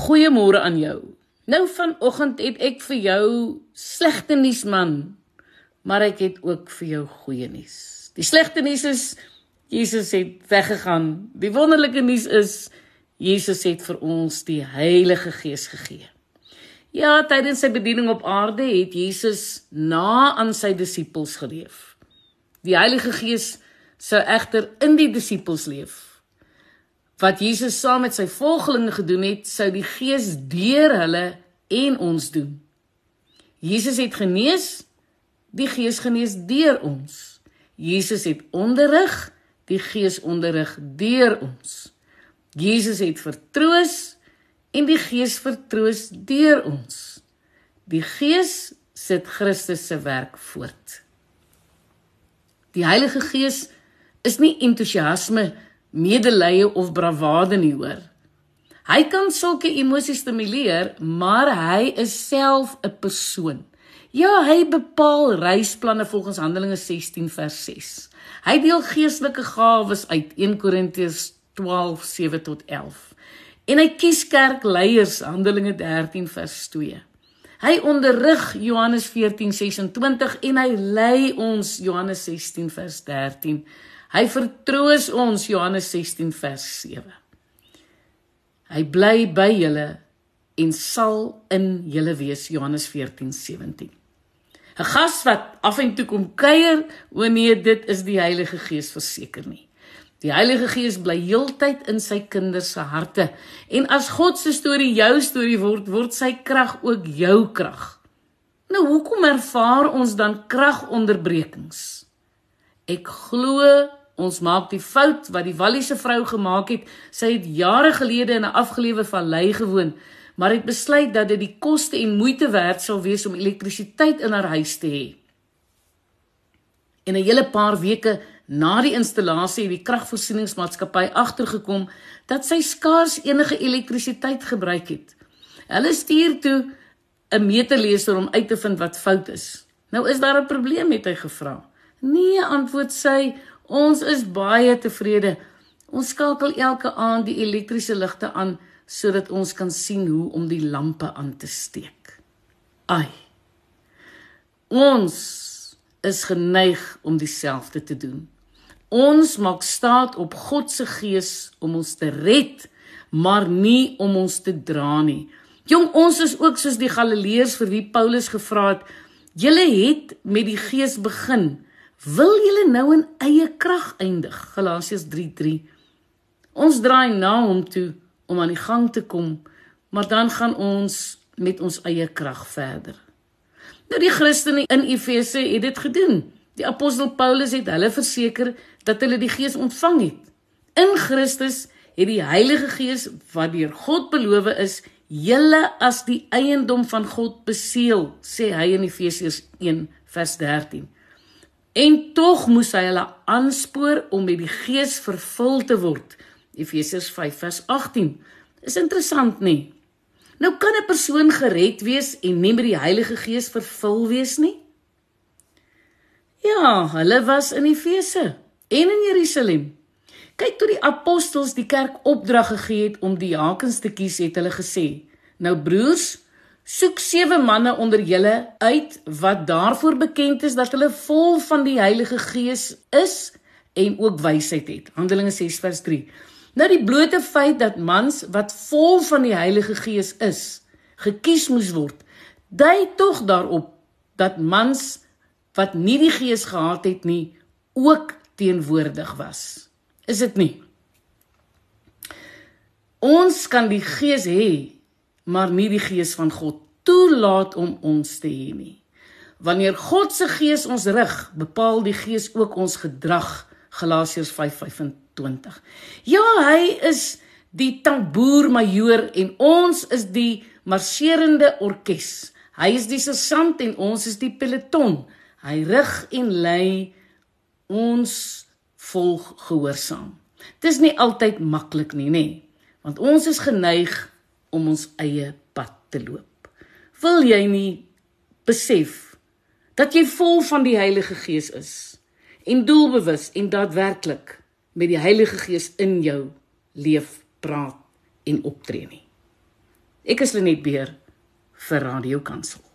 Goeiemôre aan jou. Nou vanoggend het ek vir jou slegte nuus man, maar ek het ook vir jou goeie nuus. Die slegte nuus is Jesus het weggegaan. Die wonderlike nuus is Jesus het vir ons die Heilige Gees gegee. Ja, tydens sy bediening op aarde het Jesus na aan sy disippels geleef. Die Heilige Gees sou egter in die disippels leef wat Jesus saam met sy volgelinge gedoen het, sou die Gees deur hulle en ons doen. Jesus het genees, die Gees genees deur ons. Jesus het onderrig, die Gees onderrig deur ons. Jesus het vertroos en die Gees vertroos deur ons. Die Gees sit Christus se werk voort. Die Heilige Gees is nie entoesiasme medelee of bravade nie hoor. Hy kan sulke emosies stimuleer, maar hy is self 'n persoon. Ja, hy bepaal reisplanne volgens Handelinge 16 vers 6. Hy deel geestelike gawes uit 1 Korintiërs 12:7 tot 11. En hy kies kerkleiers Handelinge 13 vers 2. Hy onderrig Johannes 14:26 en hy lei ons Johannes 16 vers 13. Hy vertroos ons Johannes 16 vers 7. Hy bly by julle en sal in julle wees Johannes 14:17. 'n Gas wat af en toe kom kuier, o nee, dit is die Heilige Gees verseker nie. Die Heilige Gees bly heeltyd in sy kinders se harte en as God se storie jou storie word, word sy krag ook jou krag. Nou hoekom ervaar ons dan kragonderbrekings? Ek glo Ons maak die fout wat die Walliese vrou gemaak het. Sy het jare gelede in 'n afgelewe vallei gewoon, maar het besluit dat dit die koste en moeite werd sal wees om elektrisiteit in haar huis te hê. En 'n hele paar weke na die installasie het die kragvoorsieningsmaatskappy agtergekom dat sy skaars enige elektrisiteit gebruik het. Hulle stuur toe 'n meterleser om uit te vind wat fout is. Nou is daar 'n probleem het hy gevra. Nee, antwoord sy, Ons is baie tevrede. Ons skakel elke aand die elektriese ligte aan sodat ons kan sien hoe om die lampe aan te steek. Ai. Ons is geneig om dieselfde te doen. Ons maak staat op God se gees om ons te red, maar nie om ons te dra nie. Jong, ons is ook soos die Galileërs vir wie Paulus gevra het: "Julle het met die gees begin, Wil julle nou in eie krag eindig? Galasiërs 3:3. Ons draai na hom toe om aan die gang te kom, maar dan gaan ons met ons eie krag verder. Nou die Christene in Efese het dit gedoen. Die apostel Paulus het hulle verseker dat hulle die Gees ontvang het. In Christus het die Heilige Gees wat deur God beloof is, julle as die eiendom van God beseël, sê hy in Efesiërs 1 vers 13. En tog moes hy hulle aanspoor om met die Gees vervul te word. Efesiërs 5:18. Is interessant, nê? Nou kan 'n persoon gered wees en nie met die Heilige Gees vervul wees nie? Ja, hulle was in Efese en in Jerusalem. Kyk toe die apostels die kerk opdrag gegee het om diakens te kies, het hulle gesê: "Nou broers, Soek sewe manne onder julle uit wat daarvoor bekend is dat hulle vol van die Heilige Gees is en ook wysheid het. Handelinge 6 vers 3. Nou die blote feit dat mans wat vol van die Heilige Gees is, gekies moes word, dui tog daarop dat mans wat nie die Gees gehad het nie, ook teenwoordig was. Is dit nie? Ons kan die Gees hê maar nie die gees van God toelaat om ons te hê nie. Wanneer God se gees ons rig, bepaal die gees ook ons gedrag. Galasiërs 5:25. Ja, hy is die tamboermajoor en ons is die marserende orkes. Hy is die sersant en ons is die peloton. Hy rig en lei ons volg gehoorsaam. Dis nie altyd maklik nie, nê? Want ons is geneig om ons eie pad te loop. Wil jy nie besef dat jy vol van die Heilige Gees is en doelbewus en daadwerklik met die Heilige Gees in jou leef, praat en optree nie? Ek is Lenet Beer vir Radio Kansel.